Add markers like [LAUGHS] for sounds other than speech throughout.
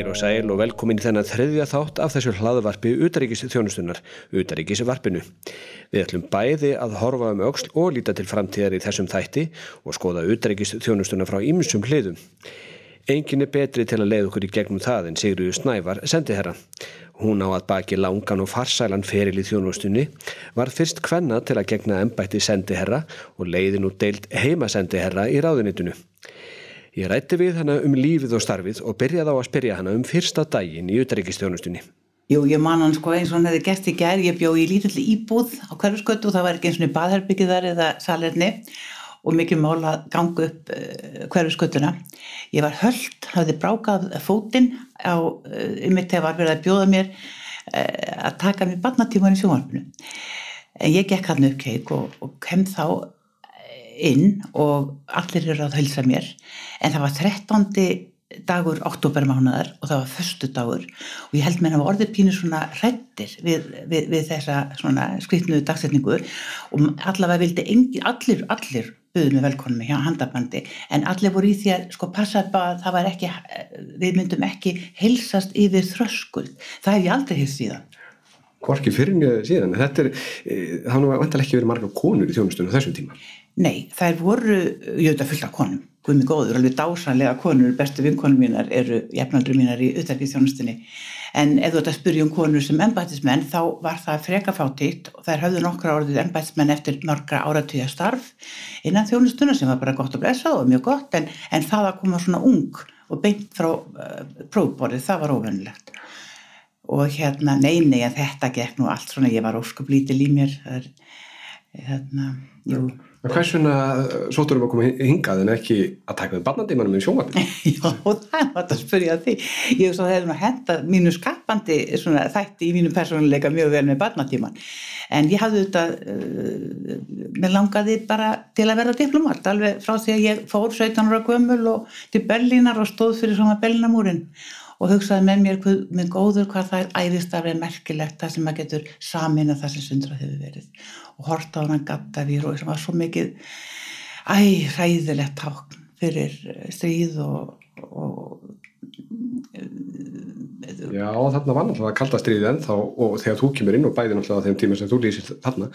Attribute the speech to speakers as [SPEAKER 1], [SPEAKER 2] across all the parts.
[SPEAKER 1] Heil og sæl og velkomin í þennan þriðja þátt af þessu hlaðvarpi Utaríkis þjónustunar, Utaríkis varpinu. Við ætlum bæði að horfa um auksl og líta til framtíðar í þessum þætti og skoða Utaríkis þjónustuna frá ymsum hliðum. Engin er betri til að leiða okkur í gegnum það en Sigriður Snævar sendi herra. Hún á að baki langan og farsælan feril í þjónustunni, var fyrst hvenna til að gegna ennbætti sendiherra og leiði nú deilt heimasendiherra í ráðunitinu. Ég rætti við hana um lífið og starfið og byrjaði á að spyrja hana um fyrsta daginn í utryggisþjónustunni.
[SPEAKER 2] Jú, ég man hann sko eins og hann hefði gert í gerð, ég bjó í lítill íbúð á hverfskötu og það var ekki eins og baðherbyggið þar eða salerni og mikið mál að ganga upp uh, hverfskötuna. Ég var höllt, hafði brákað fótinn á, uh, um mitt þegar var verið að bjóða mér uh, að taka mér barnatíman í sjónvarpinu. En ég gekk hann upp keik og, og kem þá inn og allir eru að hölsa mér. En það var 13. dagur oktobermánaðar og það var förstu dagur og ég held mér að orðið pínu svona hrettir við, við, við þessa svona skrifnuðu dagsetningu og allavega vildi engin, allir, allir buðið með velkonum hjá handabandi en allir voru í því að sko passa að það var ekki, við myndum ekki heilsast yfir þröskuld. Það hef ég aldrei hefð síðan.
[SPEAKER 1] Hvorki fyrir mjög síðan, þetta er, e, það var vantilega ekki verið marga konur í þjónustunum þessum tíma
[SPEAKER 2] Nei, þær voru, ég veit að fulla konum, guðmi góður, alveg dásanlega konur, bestu vinkonum mínar eru jafnaldri mínar í utarkið en ef þú ert að spyrja um konur sem ennbætismenn þá var það frekafátíkt og þær höfðu nokkra orðið ennbætismenn eftir margra áratíða starf innan þjónustuna sem var bara gott að blessa og mjög gott en, en það að koma svona ung og beint frá uh, prófborið, það var óvennilegt og hérna, nei, nei, þetta gekk nú allt svona, ég var óskuplítil í mér, það er, hérna, jú
[SPEAKER 1] Hvers vegna sóturum að koma hingað en ekki að taka við barnandímanum í sjónvarpinu? [LAUGHS]
[SPEAKER 2] Já, það er nátt að spyrja því. Ég veist að það hefði nú hendað mínu skapandi svona, þætti í mínu persónuleika mjög vel með barnandíman. En ég hafði þetta, uh, mér langaði bara til að verða diplomat, alveg frá því að ég fór 17 ára gömul og til Berlínar og stóð fyrir svona Berlínamúrin og hugsaði með mér með góður hvað það er æðistaflega merkilegt það sem maður getur samin að það sem sundrað hefur verið. Og horta á hann Gattavír og sem var svo mikið æ, ræðilegt tákn fyrir stríð og
[SPEAKER 1] Já, þarna var náttúrulega kaldastriðið ennþá og þegar þú kemur inn og bæði náttúrulega þeim tíma sem þú lýsir þarna,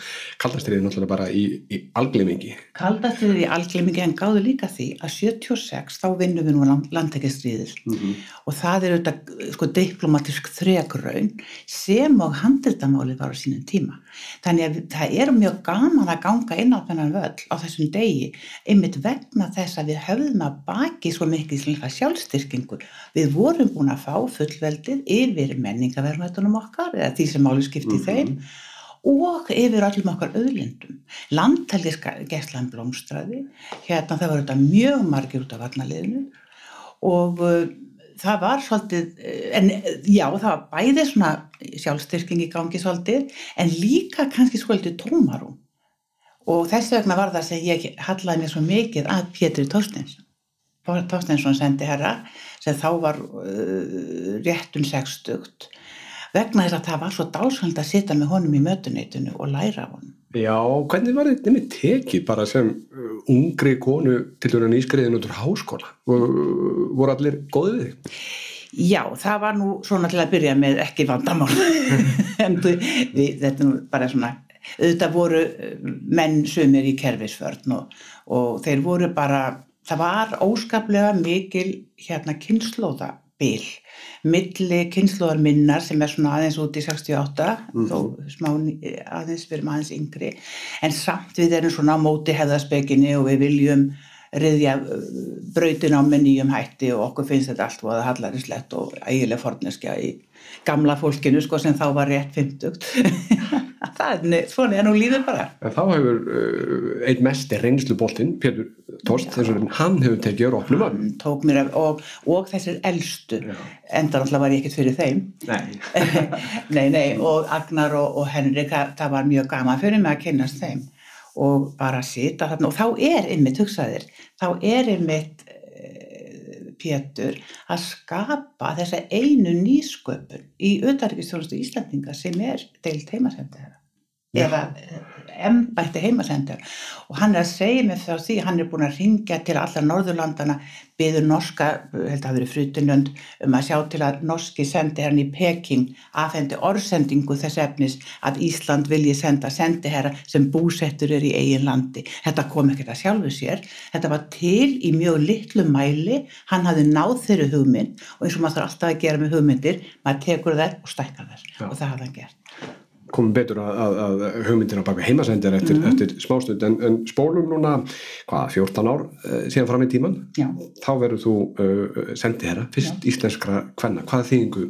[SPEAKER 1] kaldastriðið náttúrulega bara í, í algleimingi.
[SPEAKER 2] Kaldastriðið í algleimingi en gáðu líka því að 76 þá vinnum við nú landtækjastriðið mm -hmm. og það er auðvitað sko diplomatisk þregraun sem og handildamáli var á sínum tíma. Þannig að það er mjög gaman að ganga inn á þennan völl á þessum degi einmitt vegna þess að við höfðum að baki svo mikið sjálfstyrkingur. Við vorum búin að fá fullveldið yfir menningaverðmættunum okkar eða því sem máli skipti mm -hmm. þeim og yfir allum okkar auðlindum. Landtælisgeslan blómstræði, hérna það var þetta mjög margir út af varnaliðinu og uh, það var svolítið, uh, en já það var bæðið svona sjálfstyrking í gangi svolítið en líka kannski svolítið tómarum og þess vegna var það sem ég hallaði mér svo mikið að Pétri Tórstensson. Tórstensson sendi herra sem þá var uh, réttun sextugt vegna þess að það var svo dálsvöld að sitja með honum í mötuneytinu og læra honum.
[SPEAKER 1] Já, hvernig var þetta með tekið bara sem uh, ungri konu til að nýskriðin út úr háskóla uh, voru allir góðið þig?
[SPEAKER 2] Já, það var nú svona til að byrja með ekki vandamál [LAUGHS] en við, þetta er nú bara svona auðvitað voru uh, menn sumir í kerfisvörn og, og þeir voru bara það var óskaplega mikil hérna kynnslóðabil milli kynnslóðar minnar sem er svona aðeins út í 68 mm. þó smá aðeins fyrir maður aðeins yngri en samt við erum svona á móti hefðaspekinni og við viljum riðja uh, brautin á með nýjum hætti og okkur finnst þetta allt og það hallar í slett og ægileg forneskja í gamla fólkinu sko sem þá var rétt 50 [LAUGHS] [LAUGHS] það er svona en nú líður bara.
[SPEAKER 1] En þá hefur uh, einn mest reynsluboltinn Pétur Tóst þess að hann hefur tekið á
[SPEAKER 2] mér af og, og þessir eldstu enda náttúrulega var ég ekkert fyrir þeim.
[SPEAKER 1] Nei, [LAUGHS]
[SPEAKER 2] nei, nei og Agnar og, og Henrik það, var mjög gama fyrir mig að kynast þeim. Og bara sita þarna. Og þá er ymmit hugsaðir þá er ymmit Pétur að skapa þessa einu nýsköpun í auðarrikistjónustu Íslandinga sem er deilt heimasendu þeirra. Eða embætti heimasendur. Og hann er að segja mig frá því hann er búin að ringja til alla Norðurlandana byður norska, held að það verið frutunönd um að sjá til að norski sendi hérna í Peking aðfendi orðsendingu þess efnis að Ísland vilji senda sendi herra sem búsettur er í eigin landi. Þetta kom ekkert að sjálfu sér. Þetta var til í mjög litlu mæli. Hann hafði náð þeirri hugmynd og eins og maður þarf alltaf að gera með hugmyndir maður tekur þær og stækkar þær. Já. og það hafði hann gert
[SPEAKER 1] komum betur að, að, að hugmyndir á baka heimasendir eftir, mm eftir smástund en, en spólum núna, hvað, 14 ár uh, síðan fram í tíman,
[SPEAKER 2] Já.
[SPEAKER 1] þá verður þú uh, sendið herra, fyrst Já. íslenskra hvenna, hvaða þýðingu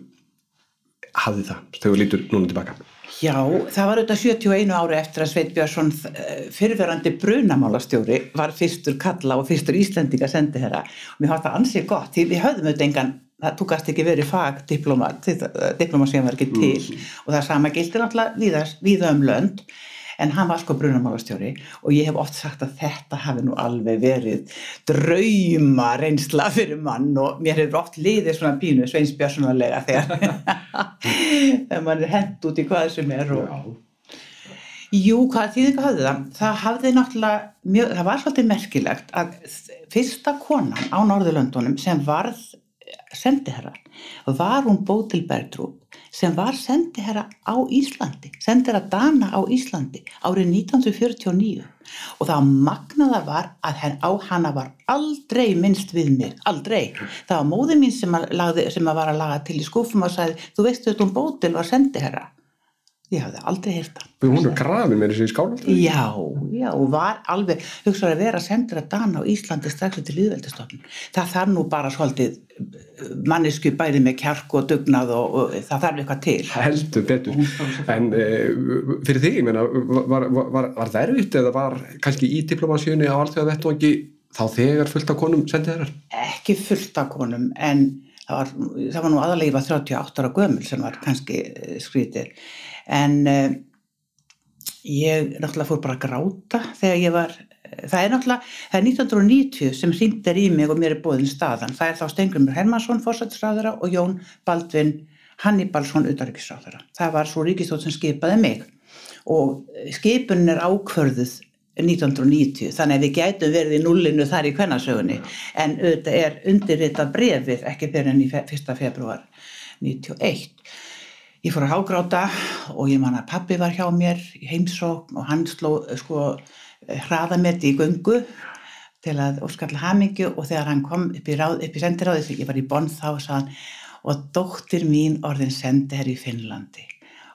[SPEAKER 1] hafði það þegar við lítur núna tilbaka?
[SPEAKER 2] Já, það var auðvitað 71 ári eftir að Sveit Björnsson eh, fyrirverandi brunamálastjóri var fyrstur kalla og fyrstur Íslendinga sendi herra og mér hafði það ansið gott, því við höfðum auðvitað engan það kannski ekki verið fagdiplomat diplomasíðan var ekki til mm. og það sama gildi náttúrulega viða um lönd en hann var sko brunamálastjóri og ég hef oft sagt að þetta hafi nú alveg verið drauma reynsla fyrir mann og mér hefur oft liðið svona pínu sveinsbjörnsunarlega [LAUGHS] þegar mann er hend út í hvað sem er og Jú, hvað þýðingar hafði það? Það hafði náttúrulega, mjög, það var svolítið merkilegt að fyrsta konan á Norðurlöndunum sem varð sendiherra var hún Bótil Bergtrúp sem var sendiherra á Íslandi sendiherra Dana á Íslandi árið 1949 og það magnaða var að henn á hana var aldrei minnst við mig, aldrei. Það var móði mín sem að, lagði, sem að var að laga til í skúfum og sagði, þú veistu þetta um Bótil var sendiherra ég hafði aldrei heyrt það.
[SPEAKER 1] Hún er grafin með þessi skálaldri
[SPEAKER 2] já, já, og var alveg hugsaður að vera sendur að dana á Íslandi strax til líðveldistofnun það þarf nú bara svolítið eh, mannesku bæri með kjark og dugnað og, og það þarf eitthvað til.
[SPEAKER 1] Heldur betur. En e, fyrir því, ég meina var, var, var, var það erfitt eða var kannski í diplomasjönu á alltaf vettvangi þá þegar fullt af konum sendið þeirra?
[SPEAKER 2] ekki fullt af konum en það var, það var nú aðalega 38 ára gömul sem var kannski eh, skrítið en uh, ég náttúrulega fór bara að gráta þegar ég var það er náttúrulega, það er 1990 sem hringtir í mig og mér er bóðin staðan. Það er þá Stengrumur Hermansson, fórsættisráðara og Jón Baldvin Hannibalsson utarriksráðara, það var svo ríkistótt sem skipaði mig. Og skipun er ákvörðuð 1990, þannig að við gætum verið í nullinu þar í kvennasögunni. En auðvitað er undirritað brefið ekki fyrir enn í 1. februar 91 Ég fór að hágráta og ég man að pappi var hjá mér í heimsókn og hann sló sko hraðametti í gungu til að óskalla hamingju og þegar hann kom upp í, ráð, upp í sendiráði þegar ég var í bonn þá sagðan og dóttir mín orðin sendi hér í Finnlandi.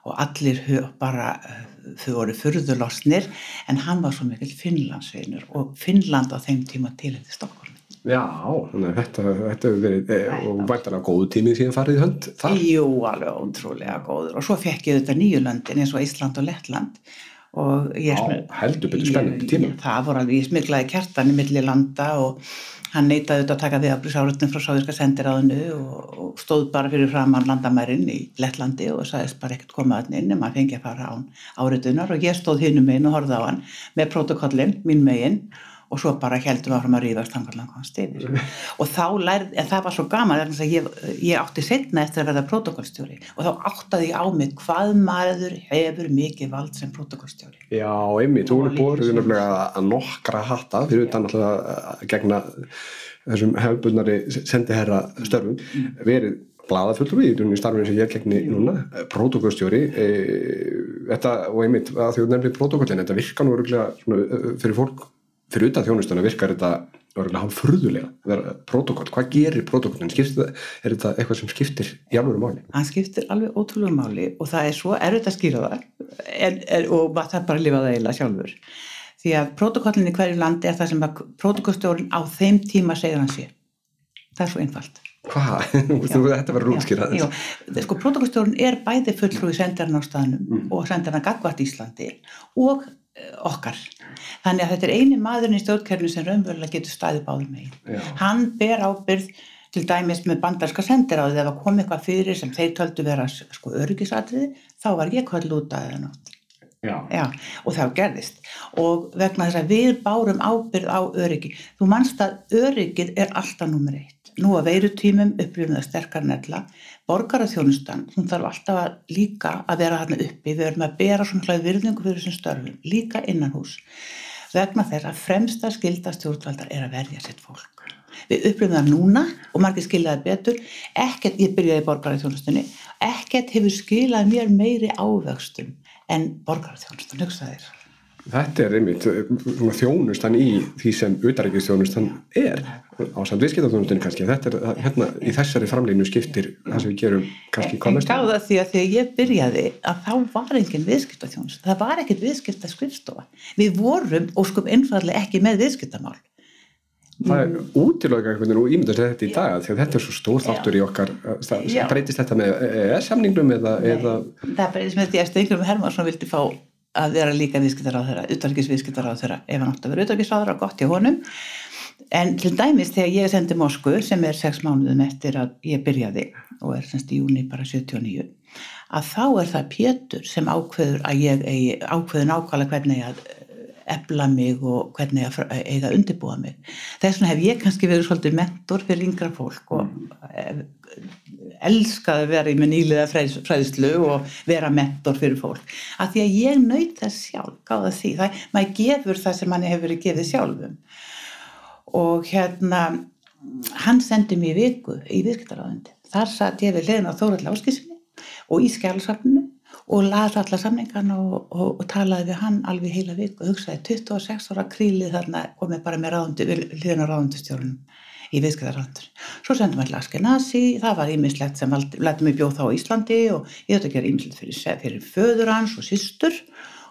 [SPEAKER 2] Og allir bara þau voru fyrðulosnir en hann var svo mikil Finnlandsveinur og Finnland á þeim tíma til þetta Stokkólmi
[SPEAKER 1] Já, þannig að þetta, þetta hefur verið e, og væntalega góðu tími síðan farið í hönd
[SPEAKER 2] þar. Jú, alveg ótrúlega góður. Og svo fekk ég þetta nýju löndin eins og Ísland og Lettland. Og ég
[SPEAKER 1] Já, heldur betur spennandi tíma.
[SPEAKER 2] Það voru alveg, ég smiklaði kertan í milli landa og hann neytaði auðvitað að taka við afbrísárutin frá sáðurska sendiráðinu og, og stóð bara fyrir framann landamærin í Lettlandi og sagðist bara ekkert koma að inn en maður fengi að fara án áriðunar og ég stóð hinnum meginn og horfði á hann með protokollin, mín meginn og svo bara heldum við áfram að ríðast þangarlega hvað hann stefir [LAUGHS] og þá lærði, en það var svo gaman að ég, ég átti setna eftir að verða protokollstjóri og þá áttaði ég á mig hvað maður hefur mikið vald sem protokollstjóri
[SPEAKER 1] Já, einmitt, þú er búin að nokkra hatta fyrir utan að gegna þessum hefðbunari sendiherra störfum. Mm. verið bladafullur í starfinu sem ég gegni núna protokollstjóri e, þetta, og einmitt að að nefnir protokollin, þetta virka nú fyrir fólk fyrir utan þjónustuna virkar þetta örgulega hálf furðulega protokoll, hvað gerir protokollin er þetta eitthvað sem skiptir í alveg máli?
[SPEAKER 2] Það skiptir alveg ótrúlega máli og það er svo erfitt að skýra það en, en, og það er bara að lifa það eiginlega sjálfur. Því að protokollin í hverju landi er það sem að protokollstjórun á þeim tíma segir hann sé. Það er svo einfalt.
[SPEAKER 1] Hvað? [LAUGHS] Þetta verður útskýrað
[SPEAKER 2] Sko protokollstjórun er bæði fulltrúi sendarinn á staðnum mm. og sendarinn að gagvart Íslandi og Eh, okkar. Þannig að þetta er eini maðurinn í stjórnkerfinu sem raunverulega getur staðið báðum megin. Hann ber ábyrð til dæmis með bandarska sendir á því að það kom eitthvað fyrir sem þeir töldu vera sko öryggisatriði, þá var ég kvöld út að nátt. Já. Já, og það gerðist og vegna þess að við bárum ábyrð á öryggi þú mannst að öryggið er alltaf nummer eitt nú að veirutímum upplifum það sterkar nefla borgaraþjónustan, hún þarf alltaf að líka að vera hérna uppi, við erum að bera svona hlaði virðingu fyrir þessum störfum, líka innan hús vegna þeirra fremsta skildastjórnvaldar er að verja sitt fólk. Við upplifum það núna og margir skiljaði betur. Ekkert, ég byrjaði borgaraþjónustunni ekkert hefur skilað mér meiri ávöxtum en borgaraþjónustun, hugsaðir
[SPEAKER 1] Þetta er einmitt þjónustan í því sem utaríkistjónustan er á samt viðskiptaþjónustunni kannski. Þetta er hérna í þessari framleginu skiptir það sem við gerum kannski
[SPEAKER 2] komast. En gáða því að þegar ég byrjaði að þá var enginn viðskiptaþjónust. Það var ekkert viðskiptaskrifstofa. Við vorum og sko einfallega ekki með viðskiptamál.
[SPEAKER 1] Það er útilöga einhvern veginn og ímyndast þetta í dag því að þetta er svo stór þáttur í okkar breytist þetta með EES-samningnum eða, eða...
[SPEAKER 2] Það breytist með því að Steingurum Hermansson vildi fá að vera líka viðskiptar á þeirra, utarikisviðskiptar á þeirra ef hann átti að vera utarikisráður og gott í honum en til dæmis þegar ég sendi Mosku sem er sex mánuðum eftir að ég byrjaði og er semst í júni bara 79 að þá er það Pétur sem ákveður að ég ákveður nákvæmlega hvernig að ebla mig og hvernig að eiga undirbúa mig. Þess vegna hef ég kannski verið svolítið mentor fyrir yngra fólk og mm. Elskaði að vera í með nýliða fræðslu og vera mentor fyrir fólk. Af því að ég nöyt það sjálf, gáða því. Það, maður gefur það sem manni hefur verið gefið sjálfum. Og hérna, hann sendi mér viku í virktaráðundi. Þar satt ég við hliðin á Þórald Láskísinni og í skjálusafninu og laði alla samningan og, og, og talaði við hann alveg heila vik og hugsaði 26 ára krílið þarna og með bara með hlýðin á ráðundustjórnum í viðskiptarráðundur. Svo sendum við Laskenasi, það var ímislegt sem letum við bjóð þá í Íslandi og ég þetta gerði ímislegt fyrir, fyrir föður hans og sýstur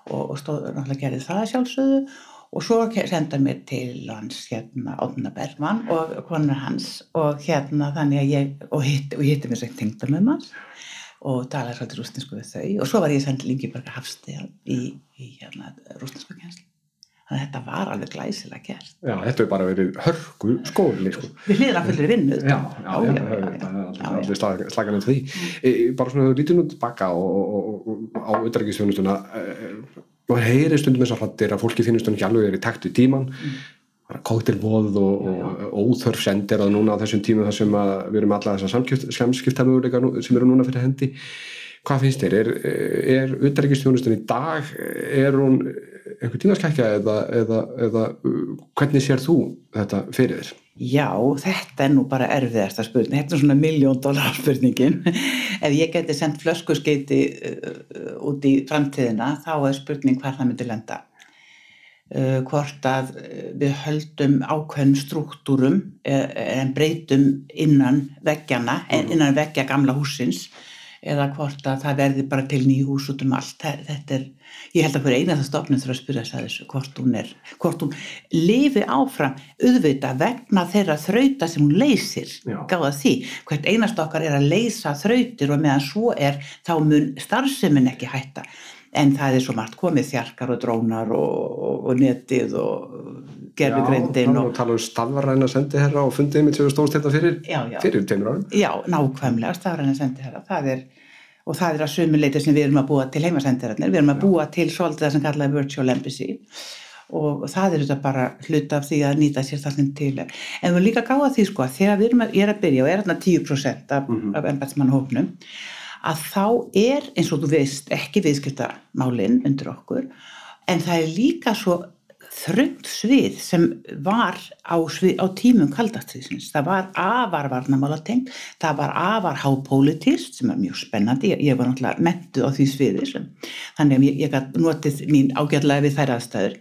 [SPEAKER 2] og, og stóð náttúrulega gerði það sjálfsögðu. Og svo senda mér til hans hérna Átna Bergman og konar hans og hérna þannig að ég og hitti, hitti mér svo tengda með maður og talaði svolítið rústinsku við þau. Og svo var ég sendið Lingiberga Hafstíð í, í hérna, rústinsku kjænsli þannig að þetta var alveg glæsilega gert.
[SPEAKER 1] Já, þetta hefur bara verið hörgu skóli sko.
[SPEAKER 2] Við hlýðum að fullur í vinnu
[SPEAKER 1] Já, já, já allir slagan um því. E, bara svona lítið nú tilbaka á utdragisfjónustuna og heyri stundum þessar hlattir að fólki finnst ekki alveg verið takt í tíman mm. Kóttilbóð og, og óþörf sendir að núna á þessum tímu þar sem við erum alla þessar samskiptamöguleika sem eru núna fyrir hendi hvað finnst þér? Er, er utarrikistjónustun í dag, er hún einhver tímaskækja eða, eða, eða hvernig sér þú þetta fyrir þér?
[SPEAKER 2] Já, þetta er nú bara erfiðasta spurning, þetta er svona miljón dólar spurningin. Ef ég geti sendt flöskuskeiti uh, út í framtíðina þá er spurning hvað það myndir lenda uh, hvort að við höldum ákveðnum struktúrum uh, en breytum innan veggjana, mm. innan veggja gamla húsins eða hvort að það verði bara til nýju hús út um allt. Þetta er, ég held að hver eina það stofnum þurfa að spyrja þess að þessu, hvort hún er, hvort hún lifi áfram auðvita vegna þeirra þrauta sem hún leysir, gáða því. Hvert einast okkar er að leysa þrautir og meðan svo er þá mun starfseminn ekki hætta en það er svo margt komið þjarkar og drónar og, og, netið og gerfugreindin
[SPEAKER 1] og tala um stafræna sendiherra og fundið með tjóðu stóðstætta fyrir já, já. fyrir tveimur árum.
[SPEAKER 2] Já, nákvæmlega stafræna sendiherra það er, og það er að sumuleiti sem við erum að búa til heimasendiherrarnir, við erum að búa til svolítið það sem kallaði virtual embassy. Og það er þetta bara hlut af því að nýta sér það til. En við líka gáða því sko að þegar við erum að, að byrja og er þarna 10% af, mm -hmm. af embætsmannhófnum að þá er eins og þú veist ekki viðskiptamálinn undir okkur en það er líka svo þröngt svið sem var á, svið, á tímum kaldastriðsins. Það var afar varnamálatengt, það var afar hápolítist sem er mjög spennandi, ég, ég var náttúrulega mentuð á því sviði sem, þannig að ég, ég gæti notið mín ágjörlega við þær aðstæður.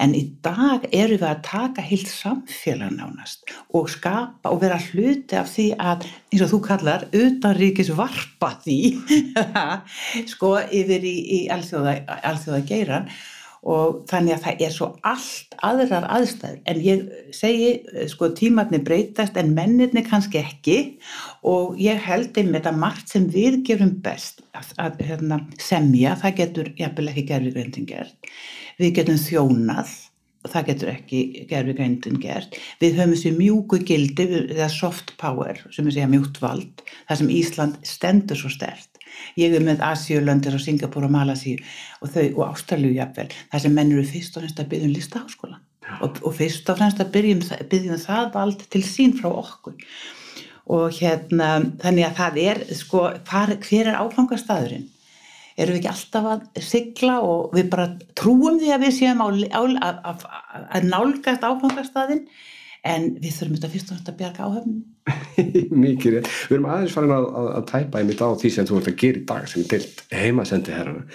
[SPEAKER 2] En í dag eru við að taka heilt samfélag nánast og skapa og vera hluti af því að, eins og þú kallar, utanríkis varpa því, [LAUGHS] sko, yfir í, í alþjóða, alþjóða geiran og þannig að það er svo allt aðrar aðstæður. En ég segi sko tímatni breytast en menninni kannski ekki. Og ég held einmitt að margt sem við gerum best að, að hérna, semja, það getur jafnvel ekki gerðvigrindin gert. Við getum þjónað og það getur ekki gerðvigrindin gert. Við höfum þessi mjúku gildi eða soft power sem segja mjúkt vald þar sem Ísland stendur svo stert ég er með Asíulöndir og Singapur og Malasíu og þau og Ástralju jafnvel þar sem menn eru fyrst og fremst að byggja um listaháskóla. Og, og fyrst og fremst að byggjum, byggjum það vald til sín frá okkur. Og hérna þannig að það er sko hvar, hver er áfangastæðurinn erum við ekki alltaf að sigla og við bara trúum því að við séum að, að nálgast áfangastæðin en við þurfum þetta fyrst og náttúrulega að bjarga áhöfnum. [LAUGHS]
[SPEAKER 1] Mikið rétt, við erum aðeins farin að, að, að tæpa einmitt á því sem þú ert að gera í dag sem er til heimasendi herrana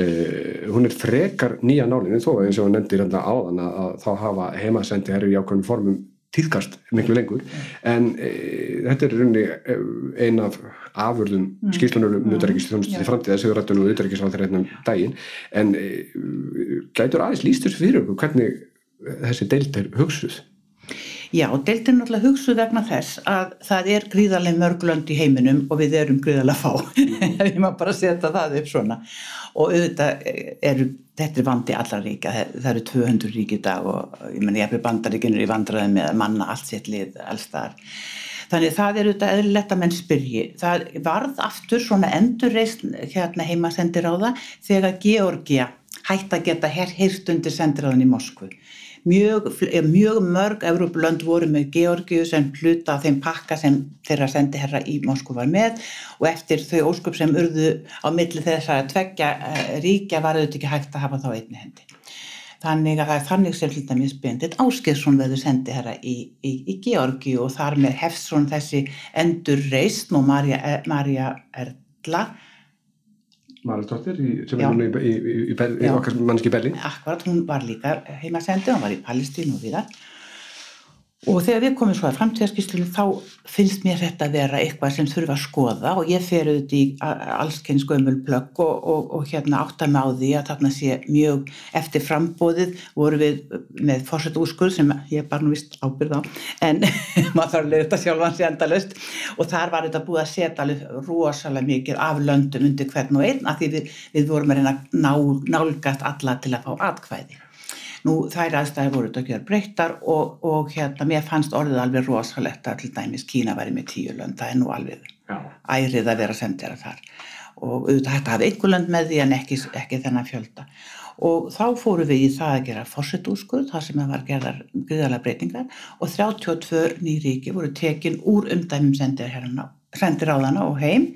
[SPEAKER 1] uh, hún er frekar nýja nálinu þó eins og nefndir hérna áðan að, að þá hafa heimasendi herru í ákveðum formum týðkast miklu lengur. En e, þetta er rauninni ein af afurðum mm. skýrslunum um auðverkistjónustu til framtíða sem við rættum um auðverkistjónustu hérna daginn. En e, gætur aðeins líst þessu fyrir okkur hvernig þessi deilt er hugsuð
[SPEAKER 2] Já, deildin náttúrulega hugsuð vegna þess að það er gríðarlega mörglönd í heiminum og við erum gríðarlega fá. [LAUGHS] Við maður bara setja það upp svona. Og auðvitað er þetta er vandi allar ríka, það eru 200 ríki í dag og ég menn ég er bandaríkinur í vandraði með manna allt sitt lið alls þar þannig það er auðvitað eðlilegt að menn spyrji. Það varð aftur svona endurreist hérna heima sendir á það þegar Georgia hætti að geta heyrst undir sendiráðin í Moskvu mjög, mjög mörg Evróplönd voru með Georgiu sem hluta þeim pakka sem þeirra sendiherra í Moskú var með og eftir þau óskup sem urðu á milli þess að tveggja uh, ríkja var auðvitað ekki hægt að hafa þá einni hendi. Þannig að það er þannig sem hlýta mér spendit Áskilsson veður sendiherra í, í, í Georgiu og þar með hefst svona þessi endur reysn og Marja, Marja Erla
[SPEAKER 1] Maraldóttir sem er núna í, í, í, í okkar mannski Berlin
[SPEAKER 2] Akkurat, hún var líka heimasendi hún var í Palestínu og viðar og þegar við komum svo að framtíðarskýstunum þá finnst mér þetta að vera eitthvað sem þurfa að skoða. Og ég fer auðvitað í allskenn skömmulplögg og, og, og hérna átta mig á því að þarna sé mjög eftir frambóðið voru við með fórsett úrskurð sem ég bara nú vist ábyrð á en [LAUGHS] maður þarf að leiða þetta sjálfan sér endalust og þar var þetta búið að setja alveg rosalega mikið af löndum undir hvern og einn að því við, við vorum að reyna ná, nálgast alla til að fá atkvæði Nú þær aðstæði voru þetta að gera breyttar og, og hérna mér fannst orðið alveg rosalegt að til dæmis Kína væri með tíu lönd, það er nú alveg Já. ærið að vera sendera þar og auðvitað hætti að hafa einhver lönd með því en ekki, ekki þennan fjölda og þá fóru við í það að gera fórsetúskurð, það sem var gerðar gríðalega breytingar og 32 nýríki voru tekin úr umdæmum sendir á þana og heim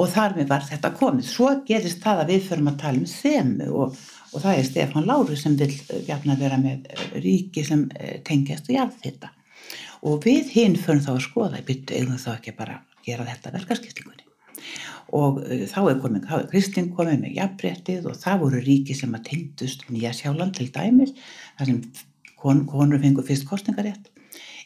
[SPEAKER 2] og þar með var þetta komið. Svo gerist það að við förum að tala um þemu og og það er Stefan Láru sem vil jafna vera með ríki sem eh, tengjast og jafn þetta og við hinn fyrir þá að skoða byttu eigum þá ekki bara gera þetta verkarskiptingunni og þá er komin, þá er Kristinn komið með jafnbrettið og það voru ríki sem að tengdust Nýja Sjáland til dæmis þar sem kon, konur fengur fyrst kostningarétt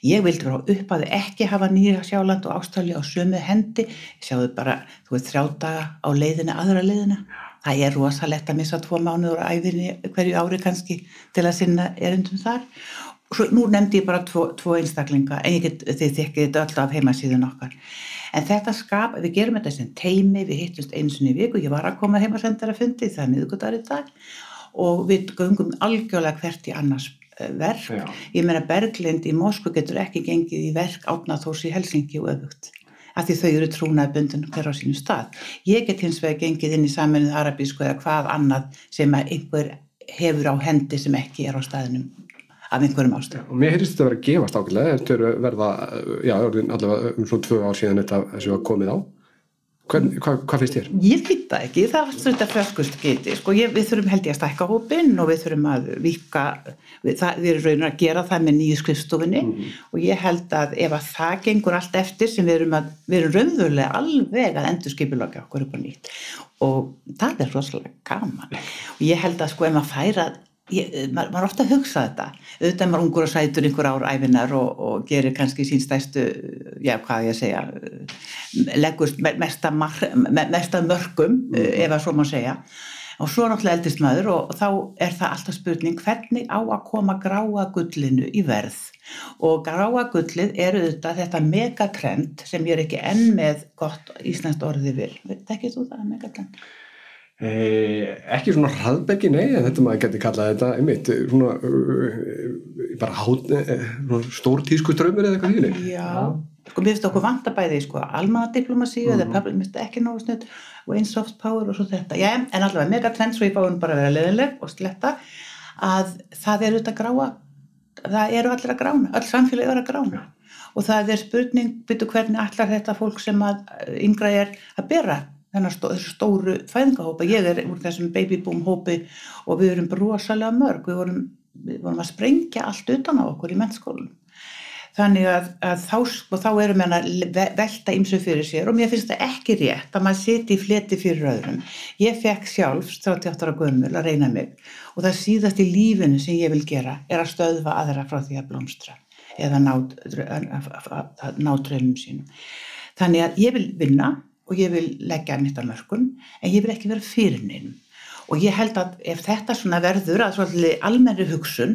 [SPEAKER 2] ég vildi vera upp að ekki hafa Nýja Sjáland og Ástralja á sömu hendi. Sjáðu bara, þú veist, þrjá daga á leiðina, aðra leiðina það er rosalegt að missa tvo mánuður á æfinni hverju ári kannski til að sinna erundum þar. Svo, nú nefndi ég bara tvo, tvo einstaklinga en ég get þið þekkið þetta öll af heimasíðun okkar. En þetta skap, við gerum þetta sem teimi, við hittumst eins og nýju viku, ég var að koma heimasendara fundi það er miðugudagur í dag og við göngum algjörlega hvert í annars eh, verk, Já. ég meina Berglind í Moskvu getur ekki gengið í verk átnaþós í Helsingi og öfugt að því þau eru trúnaði bundin hver á sínu stað. Ég get hins vegar gengið inn í saminuð arabísku eða hvað annað sem einhver hefur á hendi sem ekki er á staðinum af einhverjum ástöðum.
[SPEAKER 1] Og mér heyrðist þetta vera að gefast ákveðlega, þetta verða, já, allavega um svona tvö ár síðan þetta þessu var komið á. Hvern, hvað, hvað finnst þér?
[SPEAKER 2] Ég veit það ekki, það er svona fröskust geti, sko, ég, við þurfum held ég að stækka hópin og við þurfum að vika, við, það, við erum raunin að gera það með nýju skrifstofinni mm og ég held að ef að það gengur allt eftir sem við erum að, við erum raunverulega alveg að endur skipilagja okkur upp á nýtt og það er rosalega gaman og ég held að sko ef maður færa Ég, maður, maður ofta að hugsa þetta auðvitað maður ungur og sætur einhver ár æfinar og, og gerir kannski sín stæstu já hvað ég segja leggust mesta, mesta mörgum mm. ef að svo má segja og svo náttúrulega eldist maður og þá er það alltaf spurning hvernig á að koma gráa gullinu í verð og gráa gullið er auðvitað þetta megatrend sem ég er ekki enn með gott íslenskt orðið vil, ekki þú það megatrend?
[SPEAKER 1] Eh, ekki svona hraðbergi, nei, þetta maður getur kallað þetta einmitt, svona uh, bara hát, stór tísku strömmur eða eitthvað
[SPEAKER 2] þýðin Já, sko mér finnst okkur vantabæði sko, almanadiplomasi mm -hmm. eða public, mér finnst ekki náðu snudd og einn soft power og svo þetta. Já, en allavega megatrend, svo ég fáum bara að vera leðileg og sletta, að það eru þetta gráa það eru allir að grána, öll samfélagi eru að grána. Og það er spurning, byrju hvernig allar þetta fólk sem að yngra er að bera stó, þessu stóru fæðingahópa, ég er úr þessum babyboom hópi og við erum rosalega mörg, við vorum, við vorum að sprengja allt utan á okkur í mennskólum þannig að, að þá, þá erum við að velta ymsu fyrir sér og mér finnst það ekki rétt að maður siti í fleti fyrir öðrum. Ég fekk sjálf 38 ára gömul að reyna mig og það síðast í lífinu sem ég vil gera er að stöðva aðra frá því að blómstra eða ná, ná dröfnum sínum. Þannig að ég vil vinna og ég vil leggja mitt á mörgum en ég vil ekki vera fyrir neinum og ég held að ef þetta svona verður að svolítið almenri hugsun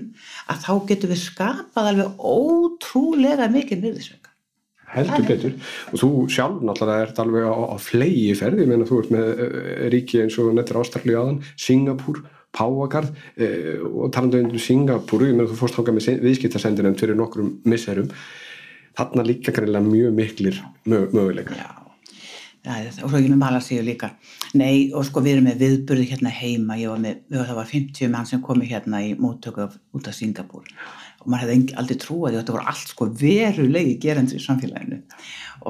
[SPEAKER 2] að þá getur við skapað alveg ótrúlega mikið nýðisveika
[SPEAKER 1] heldur betur. Og þú sjálf náttúrulega ert alveg á, á flegi ferði, ég meina þú ert með uh, ríki eins og nettur ástralja aðan Singapúr, Páagarð uh, og talandu um Singapúr ég meina þú fórst hóka með viðskiptarsendinum fyrir nokkrum misserum. Þarna líka kannilega mjög miklir möguleikar.
[SPEAKER 2] Já og svo ekki með Malasíu líka. Nei og sko við erum með viðburði hérna heima. Ég var með, það var 50 mann sem komi hérna í móttöku út af Singapúr. Og maður hefði aldrei trúið þetta voru allt sko verulegi gerendur í samfélaginu.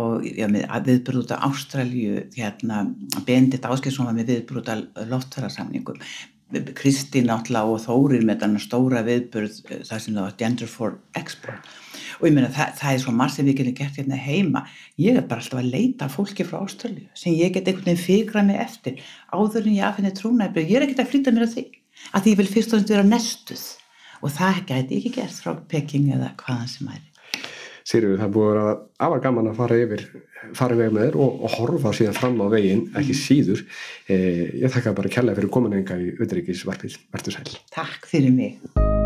[SPEAKER 2] Og ég var með viðburði út af Ástralju hérna Bendit Áskilsson var með viðburði út af loftfærasamningum Kristín náttúrulega og Þórir með þannig stóra viðburð eh, það sem það var Gender for Export. Og ég meina það, það er svo marg sem við getum gert hérna heima. Ég er bara alltaf að leita fólki frá Ástralju sem ég get einhvern veginn fyrra mig eftir áður en ég aðfinni trúnæfri ég er ekkert að flytta mér á því að því ég vil fyrst og fremst vera nestuð. Og það gæti ekki gert frá Peking eða hvaðan sem er
[SPEAKER 1] Sýrjum, það búið að vera afar gaman að fara yfir fara veg með þér og, og horfa síðan fram á veginn, ekki mm. síður. Eh, ég þakka bara kærlega fyrir kominenga í Utryggisvarpið, verður sæl.
[SPEAKER 2] Takk fyrir mig